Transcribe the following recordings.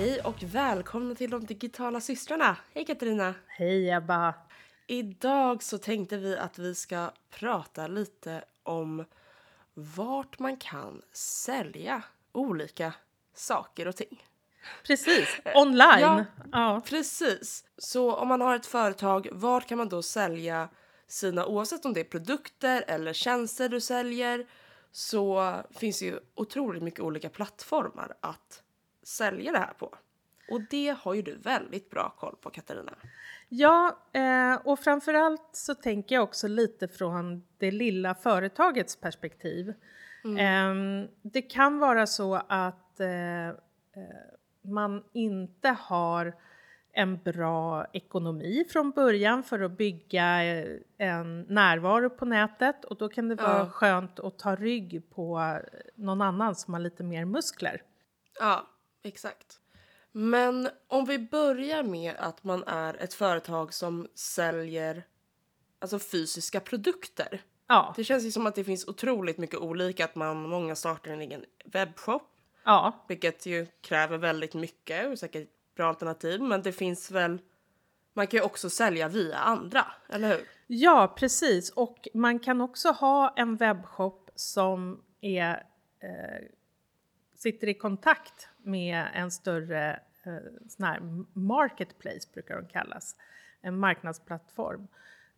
Hej och välkomna till de digitala systrarna. Hej Katarina! Hej Ebba! Idag så tänkte vi att vi ska prata lite om vart man kan sälja olika saker och ting. Precis, online. Ja. Ja. Precis. Så om man har ett företag, vart kan man då sälja sina, oavsett om det är produkter eller tjänster du säljer, så finns det ju otroligt mycket olika plattformar att sälja det här på. Och det har ju du väldigt bra koll på Katarina. Ja, eh, och framförallt så tänker jag också lite från det lilla företagets perspektiv. Eh, det kan vara så att eh, eh, man inte har en bra ekonomi från början för att bygga eh, en närvaro på nätet och då kan det vara Ja. skönt att ta rygg på någon annan som har lite mer muskler. Ja, exakt. Men om vi börjar med att man är ett företag som säljer alltså fysiska produkter. Ja, Det känns ju som att det finns otroligt mycket olika, att man, många startar en egen webbshop, ja. vilket ju kräver väldigt mycket och säkert bra alternativ, men det finns väl man kan ju också sälja via andra, eller hur? Ja, precis. Och man kan också ha en webbshop som är, eh, sitter i kontakt med en större eh, sån här marketplace, brukar de kallas. En marknadsplattform.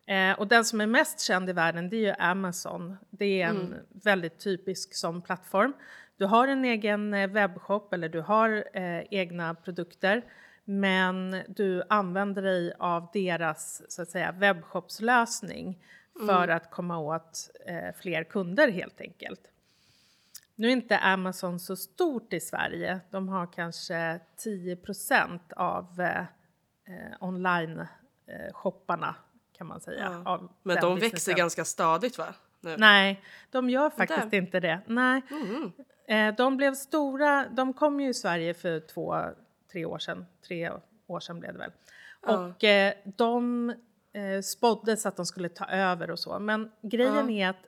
Eh, och den som är mest känd i världen det är ju Amazon. Det är en väldigt typisk sån plattform. Du har en egen eh, webbshop eller du har eh, egna produkter men du använder dig av deras så att säga, webbshopslösning för att komma åt eh, fler kunder helt enkelt. Nu är inte Amazon så stort i Sverige. De har kanske 10% av eh, eh, online-shopparna kan man säga. Ja. Men de växer businessen. ganska stadigt va? Nu. Nej, de gör faktiskt Inte? inte det. Nej. Mm. Eh, de blev stora, de kom ju i Sverige för två, tre år sedan. Tre år sedan blev det väl. Ja. Och eh, de eh, spåddes att de skulle ta över och så. Men grejen är att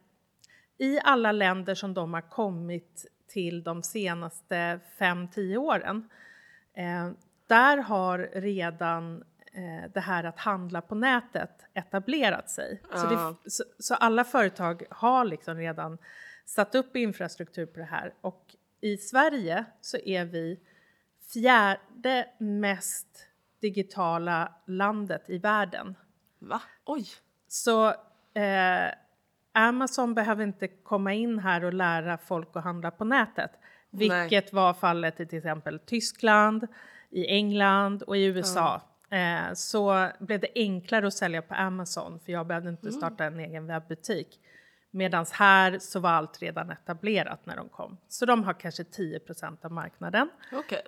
i alla länder som de har kommit till de senaste 5-10 åren eh, där har redan eh, det här att handla på nätet etablerat sig. Så, Ja. det, så, så alla företag har liksom redan satt upp infrastruktur på det här. Och i Sverige så är vi fjärde mest digitala landet i världen. Va? Oj! Så eh, Amazon behöver inte komma in här och lära folk att handla på nätet. Vilket var fallet i till exempel Tyskland, i England och i USA. Eh, så blev det enklare att sälja på Amazon för jag behövde inte starta en egen webbutik. Medan här så var allt redan etablerat när de kom. Så de har kanske 10% av marknaden. Okej.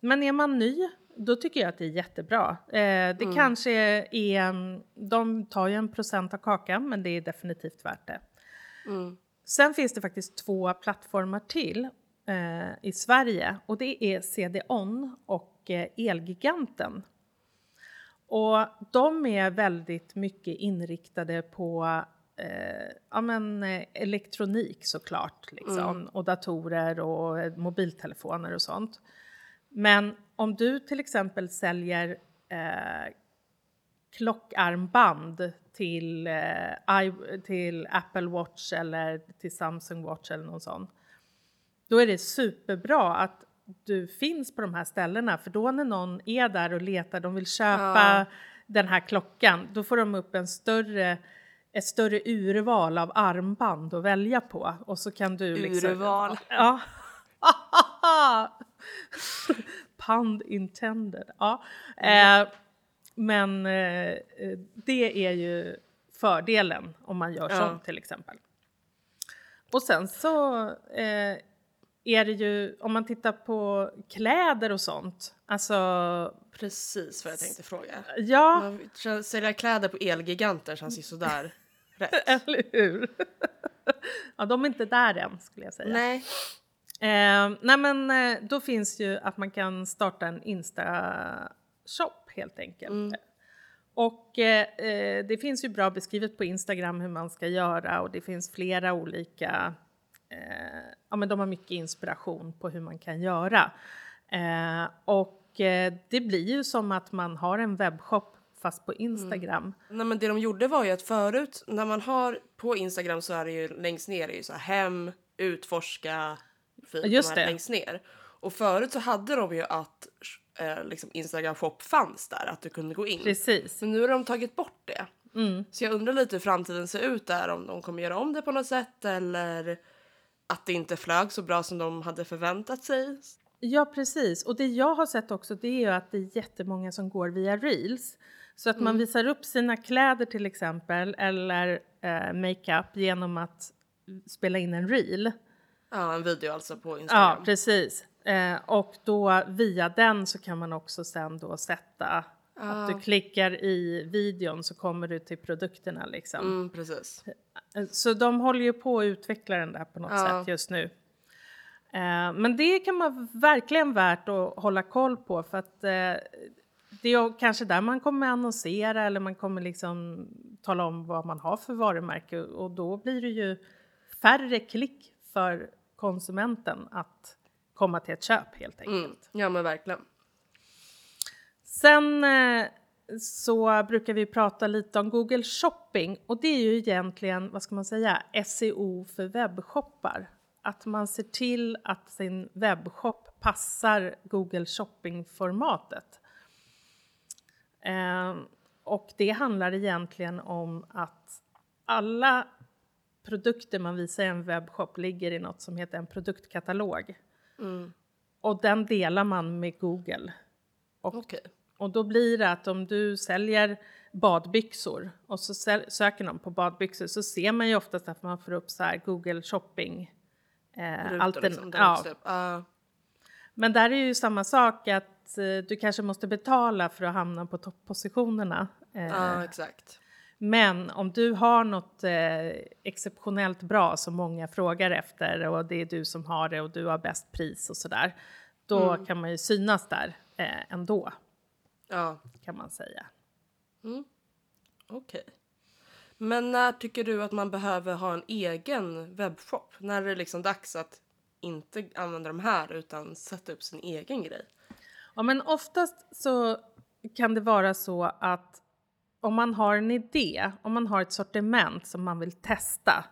Men är man ny, då tycker jag att det är jättebra. Eh, det kanske är, mm, de tar ju en procent av kakan, men det är definitivt värt det. Mm. Sen finns det faktiskt två plattformar till eh, i Sverige och det är CD-ON och eh, Elgiganten. Och de är väldigt mycket inriktade på eh, ja, men, eh, elektronik såklart, liksom, och datorer och eh, mobiltelefoner och sånt. Men om du till exempel säljer eh, klockarmband till, eh, i, till Apple Watch eller till Samsung Watch eller någon sån. Då är det superbra att du finns på de här ställena för då när någon är där och letar, de vill köpa Ja. den här klockan, då får de upp en större ett större urval av armband att välja på och så kan du liksom... Urval. Ja. Pund intended. Ja. Eh, men eh, det är ju fördelen om man gör Ja. sånt till exempel. Och sen så eh, är det ju, om man tittar på kläder och sånt, alltså Precis vad jag tänkte fråga. ja, Man Sälja kläder på Elgiganten känns ju sådär rätt. eller hur? ja, de är inte där än skulle jag säga. Nej. Eh, nej men eh, då finns ju att man kan starta en Insta-shop helt enkelt. Och eh, eh, det finns ju bra beskrivet på Instagram hur man ska göra och det finns flera olika, eh, ja men de har mycket inspiration på hur man kan göra. Eh, och eh, det blir ju som att man har en webbshop fast på Instagram. Mm. Nej, men det de gjorde var ju att förut när man har på Instagram så är det ju längst ner är ju så här hem, utforska, fint, Just det. längst ner. Och förut så hade de ju att eh, liksom Instagram shop fanns där, att du kunde gå in. Precis. Men nu har de tagit bort det. Mm. Så jag undrar lite hur framtiden ser ut där, om de kommer göra om det på något sätt eller att det inte flög så bra som de hade förväntat sig. Ja precis och det jag har sett också det är ju att det är jättemånga som går via reels. Så att mm. man visar upp sina kläder till exempel eller eh, makeup genom att spela in en reel. Ja, en video alltså på Instagram. Ja, precis. Eh, och då via den så kan man också sen då sätta ah. att du klickar i videon så kommer du till produkterna liksom. Mm, precis. Eh, så de håller ju på att utveckla den där på något ah. sätt just nu. Eh, men det kan man verkligen värt att hålla koll på för att eh, det är kanske där man kommer annonsera eller man kommer liksom tala om vad man har för varumärke och då blir det ju färre klick för konsumenten att komma till ett köp helt mm. enkelt. Mm. Ja men verkligen. Sen eh, så brukar vi prata lite om Google Shopping och det är ju egentligen, vad ska man säga, SEO för webbshoppar. Att man ser till att sin webbshop passar Google Shopping-formatet. Eh, och det handlar egentligen om att alla produkter man visar i en webbshop ligger i något som heter en produktkatalog. Mm. Och den delar man med Google. Och, okay. och då blir det att om du säljer badbyxor och så söker någon på badbyxor så ser man ju oftast att man får upp så här Google shopping. Eh, Rutor, liksom, ja. Uh. Men där är ju samma sak att eh, du kanske måste betala för att hamna på topppositionerna. Eh, ja, exakt. Men om du har något eh, exceptionellt bra som många frågar efter och det är du som har det och du har bäst pris och sådär. Då mm. kan man ju synas där eh, ändå. Ja. Kan man säga. Mm. Okej. Okay. Men när tycker du att man behöver ha en egen webbshop? När är det liksom dags att inte använda de här utan sätta upp sin egen grej? Ja men oftast så kan det vara så att om man har en idé, om man har ett sortiment som man vill testa,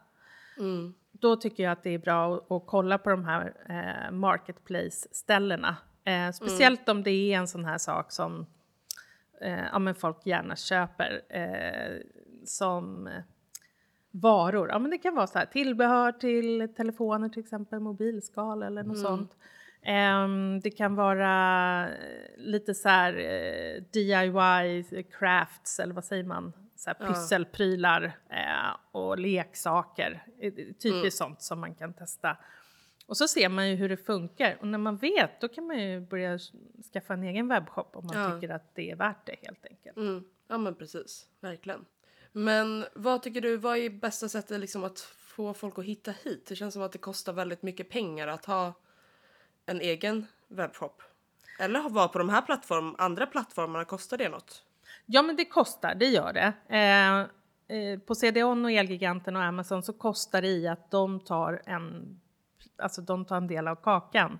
mm. då tycker jag att det är bra att, att kolla på de här eh, marketplace-ställena. Eh, speciellt mm. om det är en sån här sak som eh, ja, men folk gärna köper eh, som varor. Ja, men det kan vara så här, tillbehör till telefoner till exempel, mobilskal eller något mm. sånt. Um, det kan vara eh, lite så här uh, DIY crafts eller vad säger man? Så här pysselprylar och leksaker. Typiskt mm. sånt som man kan testa. Och så ser man ju hur det funkar och när man vet då kan man ju börja skaffa en egen webbshop om man ja. tycker att det är värt det helt enkelt. Mm. Ja men precis, verkligen. Men vad tycker du, vad är bästa sättet liksom att få folk att hitta hit? Det känns som att det kostar väldigt mycket pengar att ha en egen webbshop? Eller vara på de här plattform, andra plattformarna, kostar det något? Ja, men det kostar, det gör det. Eh, eh, på CDON och Elgiganten och Amazon så kostar det i att de tar en, alltså de tar en del av kakan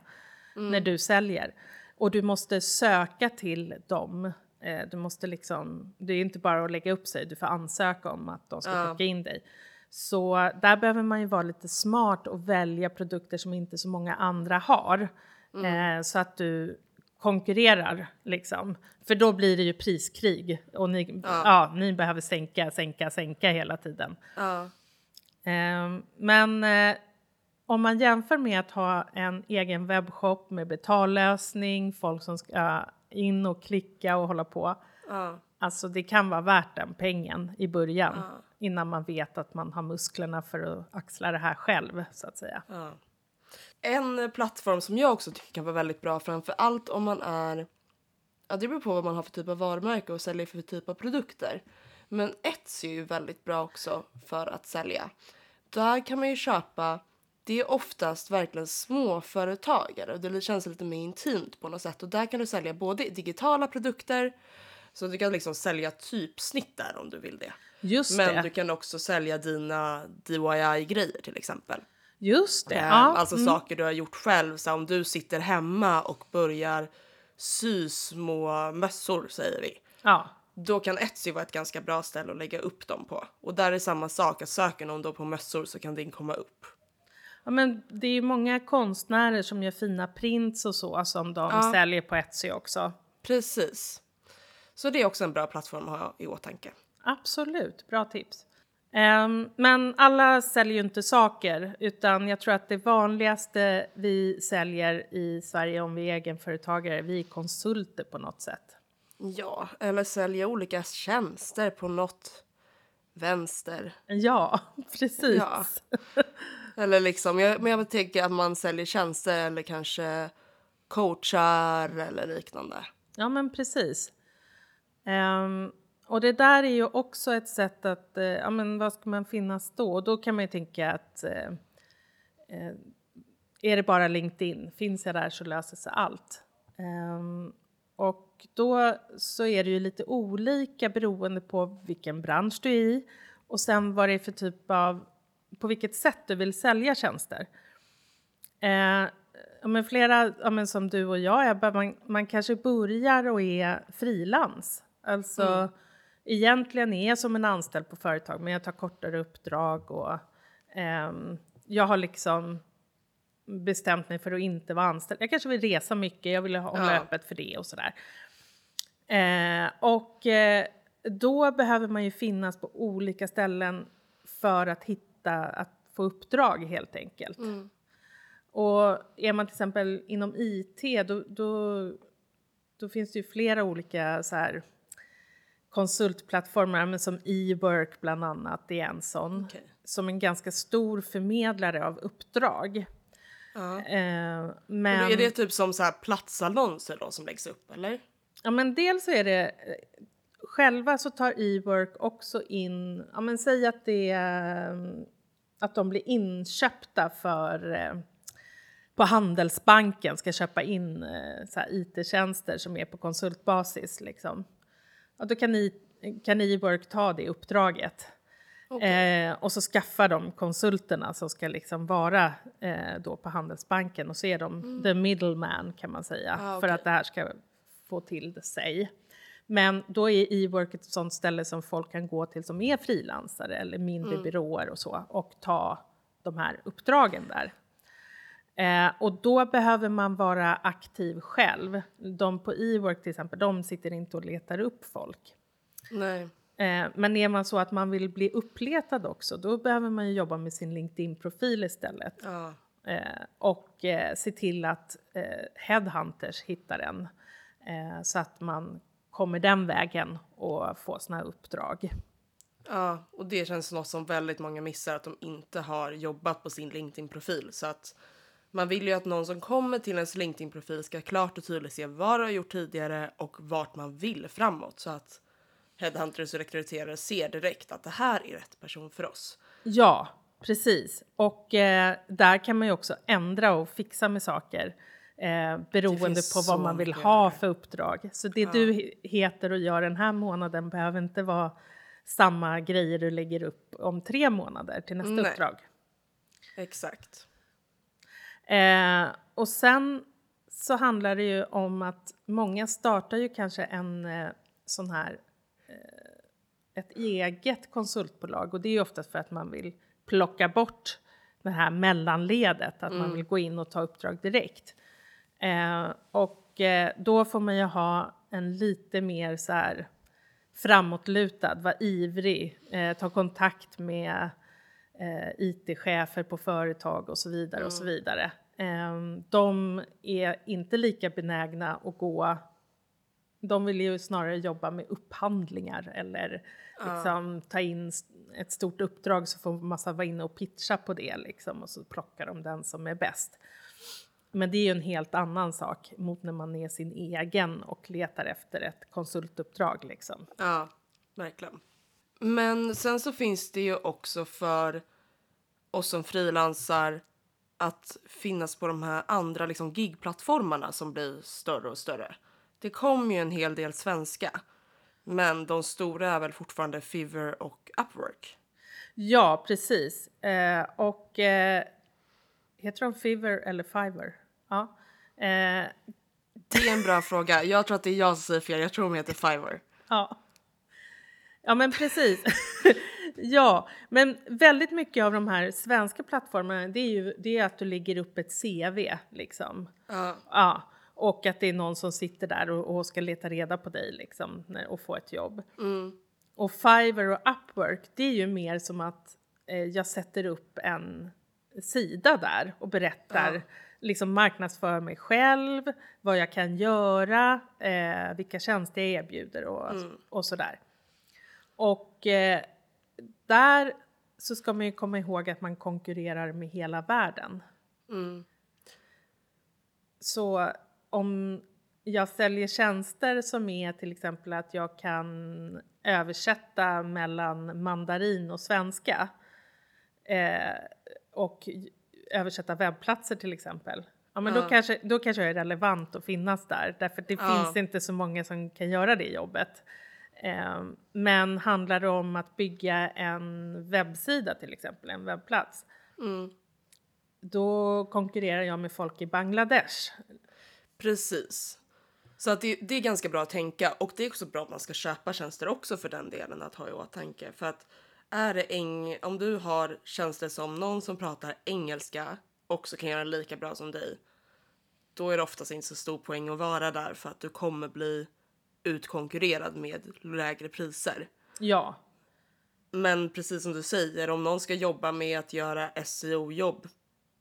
mm. när du säljer. Och du måste söka till dem. Eh, du måste liksom, det är inte bara att lägga upp sig, du får ansöka om att de ska ja. skicka in dig. Så där behöver man ju vara lite smart och välja produkter som inte så många andra har. Mm. Eh, så att du konkurrerar liksom. För då blir det ju priskrig och ni, ja. ja ni behöver sänka, sänka, sänka hela tiden. Ja. Eh, men eh, om man jämför med att ha en egen webbshop med betallösning, folk som ska in och klicka och hålla på. Ja. Alltså det kan vara värt den pengen i början. Ja innan man vet att man har musklerna för att axla det här själv så att säga. Ja. En plattform som jag också tycker kan vara väldigt bra framför allt om man är Ja, det beror på vad man har för typ av varumärke och säljer för typ av produkter. Men Etsy är ju väldigt bra också för att sälja. Där kan man ju köpa, det är oftast verkligen småföretagare och det känns lite mer intimt på något sätt. Och där kan du sälja både digitala produkter, så du kan liksom sälja typsnitt där om du vill det. Just Men det. du kan också sälja dina DIY-grejer till exempel. Just det. Ja. Alltså mm. saker du har gjort själv. Så om du sitter hemma och börjar sy små mössor säger vi. Ja, Då kan Etsy vara ett ganska bra ställe att lägga upp dem på. Och där är samma sak, att söker någon då på mössor så kan din komma upp. Ja, men det är ju många konstnärer som gör fina prints och så som de Ja. säljer på Etsy också. Precis. Så det är också en bra plattform att ha i åtanke. Absolut, bra tips. Ehm, men alla säljer ju inte saker utan jag tror att det vanligaste vi säljer i Sverige om vi är egenföretagare, vi är konsulter på något sätt. Ja, eller sälja olika tjänster på något vänster. Ja, precis. Ja. Eller liksom, jag, men jag tänker att man säljer tjänster eller kanske coachar eller liknande. Ja, men precis. Um, och det där är ju också ett sätt att, eh, ja men vad ska man finnas då? Då kan man ju tänka att eh, eh, är det bara LinkedIn, finns jag där så löser sig allt. Um, och då så är det ju lite olika beroende på vilken bransch du är i och sen vad det är för typ av, på vilket sätt du vill sälja tjänster. Eh, men flera, ja, men som du och jag, Ebba, man, man kanske börjar och är frilans. Alltså egentligen är jag som en anställd på företag men jag tar kortare uppdrag och ehm, jag har liksom bestämt mig för att inte vara anställd. Jag kanske vill resa mycket, jag vill hålla Ja. öppet för det och sådär. Eh, och eh, då behöver man ju finnas på olika ställen för att hitta, att få uppdrag helt enkelt. Och är man till exempel inom IT då, då, då finns det ju flera olika så här, konsultplattformar men som e-work bland annat, är en sån. Okej. Som en ganska stor förmedlare av uppdrag. Ja. Eh, men, Men är det typ som så här platsannonser då som läggs upp eller? Ja, men dels så är det eh, själva så tar e-work också in, ja men säg att det eh, att de blir inköpta för på Handelsbanken ska köpa in IT-tjänster som är på konsultbasis liksom. Ja, då kan ni kan e-work ta det uppdraget. Eh, och så skaffar de konsulterna som ska liksom vara eh, då på Handelsbanken och så är de the middleman kan man säga Ah, för okej. att det här ska få till sig. Men då är e-work ett sånt ställe som folk kan gå till som är frilansare eller mindre byråer och så och ta de här uppdragen där. Eh, och då behöver man vara aktiv själv. De på e-work till exempel, de sitter inte och letar upp folk. Nej. Eh, men är man så att man vill bli uppletad också, då behöver man ju jobba med sin LinkedIn-profil istället. Ja. Eh, och eh, se till att eh, headhunters hittar en. Eh, så att man kommer den vägen och får såna uppdrag. Ja, och det känns något som väldigt många missar att de inte har jobbat på sin LinkedIn-profil. Så att man vill ju att någon som kommer till ens LinkedIn-profil ska klart och tydligt se vad du har gjort tidigare och vart man vill framåt. Så att headhunters och rekryterare ser direkt att det här är rätt person för oss. Ja, precis. Och eh, där kan man ju också ändra och fixa med saker eh, beroende på vad man vill ha för uppdrag. Så det du he- heter och gör den här månaden behöver inte vara samma grejer du lägger upp om tre månader till nästa Nej. uppdrag. Exakt. Eh, och sen så handlar det ju om att många startar ju kanske en eh, sån här eh, ett eget konsultbolag och det är ju oftast för att man vill plocka bort det här mellanledet, att man vill gå in och ta uppdrag direkt. Eh, och eh, då får man ju ha en lite mer så här framåtlutad, vara ivrig, eh, ta kontakt med eh, IT-chefer på företag och så vidare och så vidare. Eh, de är inte lika benägna att gå de vill ju snarare jobba med upphandlingar eller liksom ta in ett stort uppdrag så får massa vara inne och pitcha på det liksom och så plockar de den som är bäst. Men det är ju en helt annan sak mot när man är sin egen och letar efter ett konsultuppdrag liksom. Ja, verkligen. Men sen så finns det ju också för oss som frilansar att finnas på de här andra liksom gigplattformarna som blir större och större. Det kommer ju en hel del svenska, men de stora är väl fortfarande Fiverr och Upwork. Ja, precis. Eh, och eh, heter de Fiverr eller Fiverr? Ja. Eh, Det är en bra fråga. Jag tror att det är jag som säger fel. Jag tror de heter Fiverr. Ja. Ja men precis. ja, men väldigt mycket av de här svenska plattformarna det är ju det är att du lägger upp ett CV liksom. Ja. Ja, och att det är någon som sitter där och, och ska leta reda på dig liksom när, och få ett jobb. Mm. Och Fiverr och Upwork det är ju mer som att eh, jag sätter upp en sida där och berättar Ja. liksom marknadsför mig själv, vad jag kan göra, eh, vilka tjänster jag erbjuder och, och sådär. Och eh, där så ska man ju komma ihåg att man konkurrerar med hela världen. Mm. Så om jag säljer tjänster som är till exempel att jag kan översätta mellan mandarin och svenska eh, och översätta webbplatser till exempel. Ja, men då, Ja. kanske, då kanske jag är relevant att finnas där därför det Ja. finns inte så många som kan göra det jobbet. Eh, men handlar det om att bygga en webbsida till exempel, en webbplats, Mm. då konkurrerar jag med folk i Bangladesh. Precis. Så att det, det är ganska bra att tänka och det är också bra att man ska köpa tjänster också för den delen att ha i åtanke. För att är det eng om du har tjänster som någon som pratar engelska också kan göra lika bra som dig. Då är det oftast inte så stor poäng att vara där för att du kommer bli utkonkurrerad med lägre priser. Ja, Men precis som du säger, om någon ska jobba med att göra SEO-jobb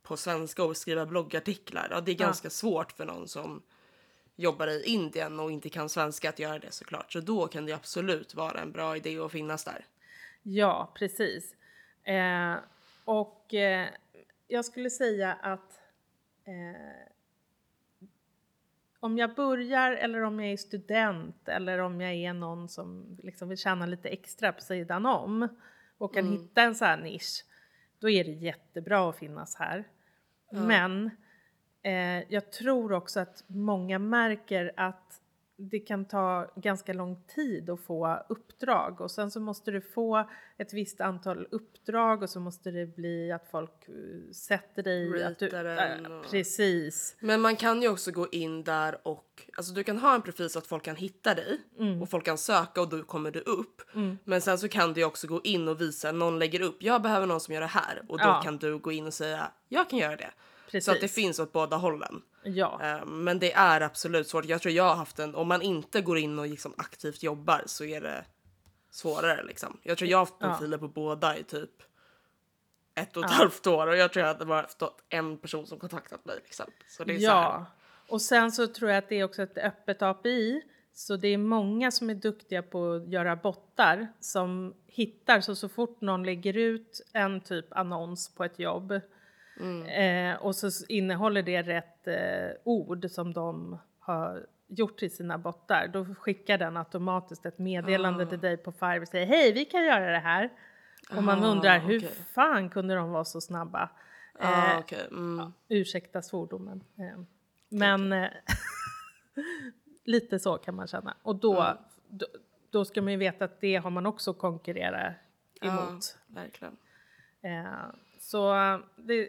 på svenska och skriva bloggartiklar, ja det är Ja. ganska svårt för någon som jobbar i Indien och inte kan svenska att göra det såklart. Så då kan det absolut vara en bra idé att finnas där. Ja, precis. Eh, och eh, jag skulle säga att eh, om jag börjar eller om jag är student eller om jag är någon som liksom vill tjäna lite extra på sidan om och kan hitta en sån här nisch, då är det jättebra att finnas här. Men eh, jag tror också att många märker att det kan ta ganska lång tid att få uppdrag och sen så måste du få ett visst antal uppdrag och så måste det bli att folk eh, sätter dig i att du, äh, och- Precis. Men man kan ju också gå in där och alltså du kan ha en profil så att folk kan hitta dig och folk kan söka och då kommer du upp. Men sen så kan du ju också gå in och visa någon lägger upp. Jag behöver någon som gör det här och då Ja. kan du gå in och säga jag kan göra det. Precis. Så att det finns åt båda hållen. Ja. Eh, Men det är absolut svårt. Jag tror jag har haft en, om man inte går in och liksom aktivt jobbar så är det svårare liksom. Jag tror jag har haft Ja. profiler på båda i typ ett och ett halvt år och jag tror jag hade bara haft en person som kontaktat mig liksom. Så det är så här. Ja, och sen så tror jag att det är också ett öppet API. Så det är många som är duktiga på att göra bottar som hittar så så fort någon lägger ut en typ annons på ett jobb eh, och så innehåller det rätt eh, ord som de har gjort till sina bottar då skickar den automatiskt ett meddelande till dig på Fiverr och säger hej vi kan göra det här. Och man Ah, undrar hur okej. fan kunde de vara så snabba? Ah, Eh, okej. mm. Ursäkta svordomen. Eh, Men eh, lite så kan man känna. Och då, då, då ska man ju veta att det har man också konkurrera emot. Ja, verkligen. Eh, så det, eh,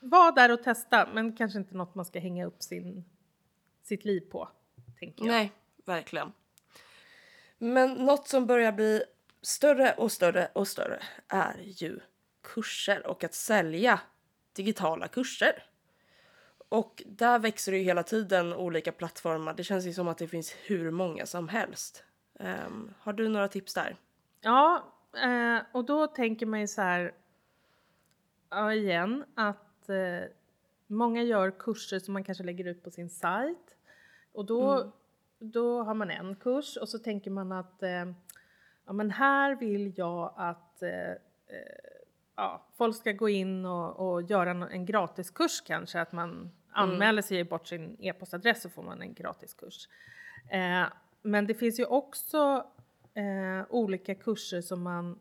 var där och testa, men kanske inte något man ska hänga upp sin, sitt liv på. Tänker jag. Nej, verkligen. Men något som börjar bli större och större och större är ju kurser och att sälja digitala kurser. Och där växer det ju hela tiden olika plattformar. Det känns ju som att det finns hur många som helst. Ehm, har du några tips där? Ja, eh, och då tänker man ju så här, ja igen, att eh, många gör kurser som man kanske lägger ut på sin sajt. Och då, då har man en kurs och så tänker man att eh, ja, men här vill jag att eh, eh, ja, folk ska gå in och, och göra en, en gratiskurs kanske, att man anmäler sig, ger bort sin e-postadress så får man en gratiskurs. Eh, men det finns ju också eh, olika kurser som man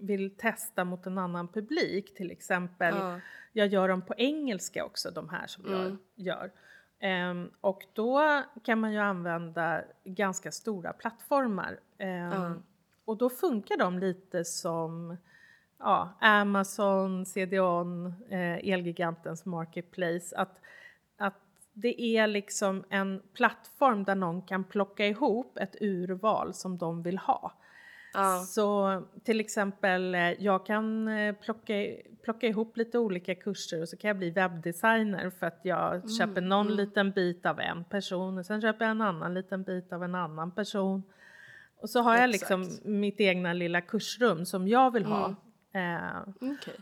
vill testa mot en annan publik. Till exempel, Ja. jag gör dem på engelska också, de här som jag gör. Ehm, och då kan man ju använda ganska stora plattformar. Ehm, Ja. Och då funkar de lite som ja, Amazon, CDON, eh, Elgigantens Marketplace. Att, att det är liksom en plattform där någon kan plocka ihop ett urval som de vill ha. Ja. Så till exempel, eh, jag kan eh, plocka, plocka ihop lite olika kurser och så kan jag bli webbdesigner för att jag Mm, köper någon liten bit av en person och sen köper jag en annan liten bit av en annan person. Och så har jag liksom Exakt. mitt egna lilla kursrum som jag vill ha. Mm. Eh, Okej.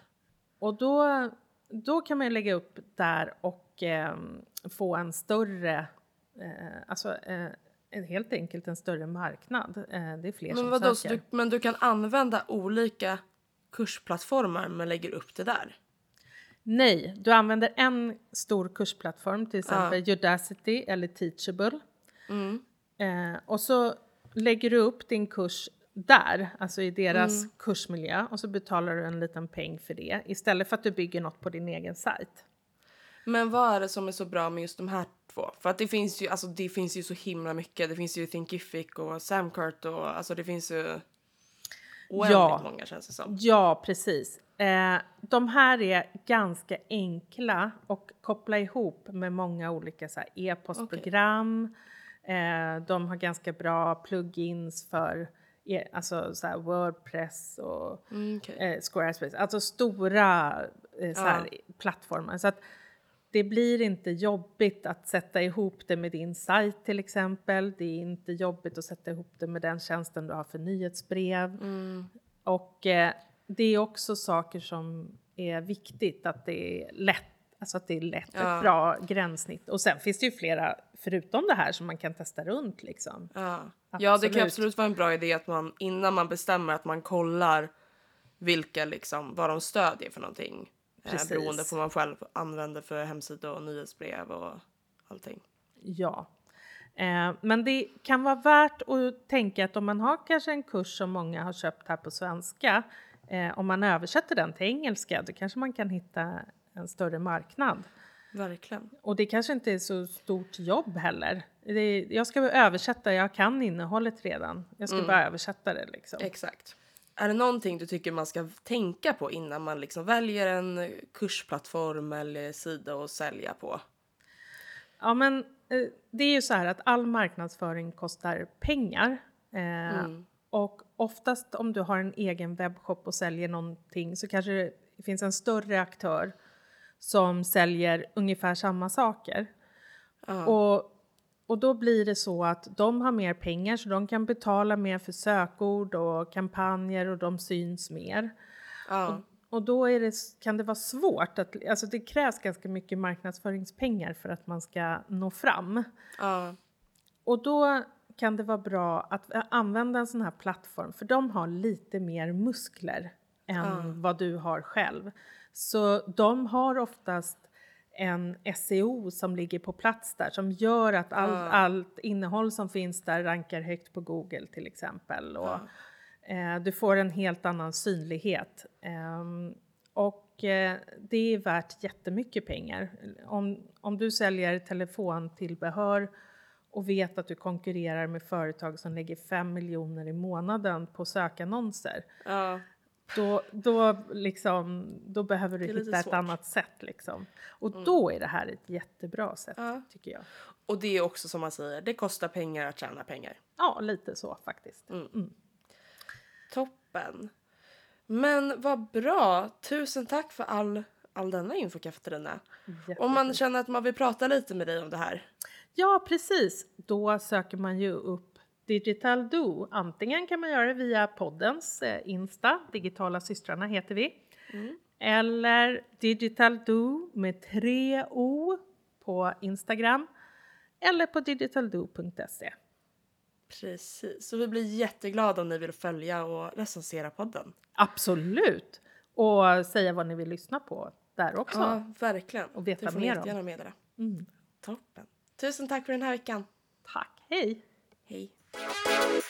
och då, då kan man lägga upp där och eh, få en större, eh, alltså eh, helt enkelt en större marknad. Eh, det är fler Men som vadå, söker. du, men du kan använda olika kursplattformar men lägger upp det där? Nej, du använder en stor kursplattform, till exempel Udacity eller Teachable. Mm. Eh, och så lägger du upp din kurs där, alltså i deras Mm. kursmiljö och så betalar du en liten peng för det istället för att du bygger något på din egen sajt. Men vad är det som är så bra med just de här två? För att det finns ju, alltså det finns ju så himla mycket. Det finns ju Thinkific och Samcart och alltså det finns ju oändligt Ja. många känns det som. Ja, precis. Eh, de här är ganska enkla och koppla ihop med många olika så e-postprogram. Eh, de har ganska bra plugins för e- alltså, så här, Wordpress och Mm, okej. eh, Squarespace. Alltså stora eh, så här, plattformar. Så att det blir inte jobbigt att sätta ihop det med din sajt till exempel. Det är inte jobbigt att sätta ihop det med den tjänsten du har för nyhetsbrev. Mm. Och eh, det är också saker som är viktigt att det är lätt, alltså att det är lätt, Ja. ett bra gränssnitt. Och sen finns det ju flera förutom det här som man kan testa runt liksom. Ja. ja, det kan Absolut. vara en bra idé att man innan man bestämmer att man kollar vilka liksom, vad de stödjer för någonting. Eh, Precis. beroende på vad man själv använder för hemsida och nyhetsbrev och allting. Ja. Eh, men det kan vara värt att tänka att om man har kanske en kurs som många har köpt här på svenska, eh, om man översätter den till engelska, då kanske man kan hitta en större marknad. Verkligen. Och det kanske inte är så stort jobb heller. Det, jag ska översätta, jag kan innehållet redan. Jag ska bara översätta det liksom. Exakt. Är det någonting du tycker man ska tänka på innan man liksom väljer en kursplattform eller sida att sälja på? Ja, men eh, det är ju så här att all marknadsföring kostar pengar. Eh, Och oftast om du har en egen webbshop och säljer någonting så kanske det finns en större aktör som säljer ungefär samma saker. Och, och då blir det så att de har mer pengar så de kan betala mer för sökord och kampanjer och de syns mer. Ja. Och då är det, kan det vara svårt att, alltså det krävs ganska mycket marknadsföringspengar för att man ska nå fram. ja. Och då kan det vara bra att använda en sån här plattform för de har lite mer muskler än vad du har själv. Så de har oftast en SEO som ligger på plats där som gör att all, allt innehåll som finns där rankar högt på Google till exempel. Och, eh, du får en helt annan synlighet. Ehm, och eh, det är värt jättemycket pengar. Om, om du säljer telefontillbehör och vet att du konkurrerar med företag som lägger 5 miljoner i månaden på sökannonser. ja. Då, då, liksom, då behöver du hitta ett svårt. annat sätt. Liksom. Och då är det här ett jättebra sätt, Ja. tycker jag. Och det är också som man säger, det kostar pengar att tjäna pengar. Ja, lite så faktiskt. Toppen. Men vad bra. Tusen tack för all, all denna info Katarina. Om man känner att man vill prata lite med dig om det här. Ja, precis. Då söker man ju upp Digital Do. Antingen kan man göra det via poddens eh, Insta, Digitala systrarna heter vi. Eller Digital Do med tre O på Instagram. Eller på digitaldo.se. Precis. Så vi blir jätteglada om ni vill följa och recensera podden. Absolut! Och säga vad ni vill lyssna på där också. Ja, verkligen. Och veta det får ni mer om. jättegärna meddela. Mm. Toppen. Tusen tack för den här veckan. Tack, hej! Hej. Thank you.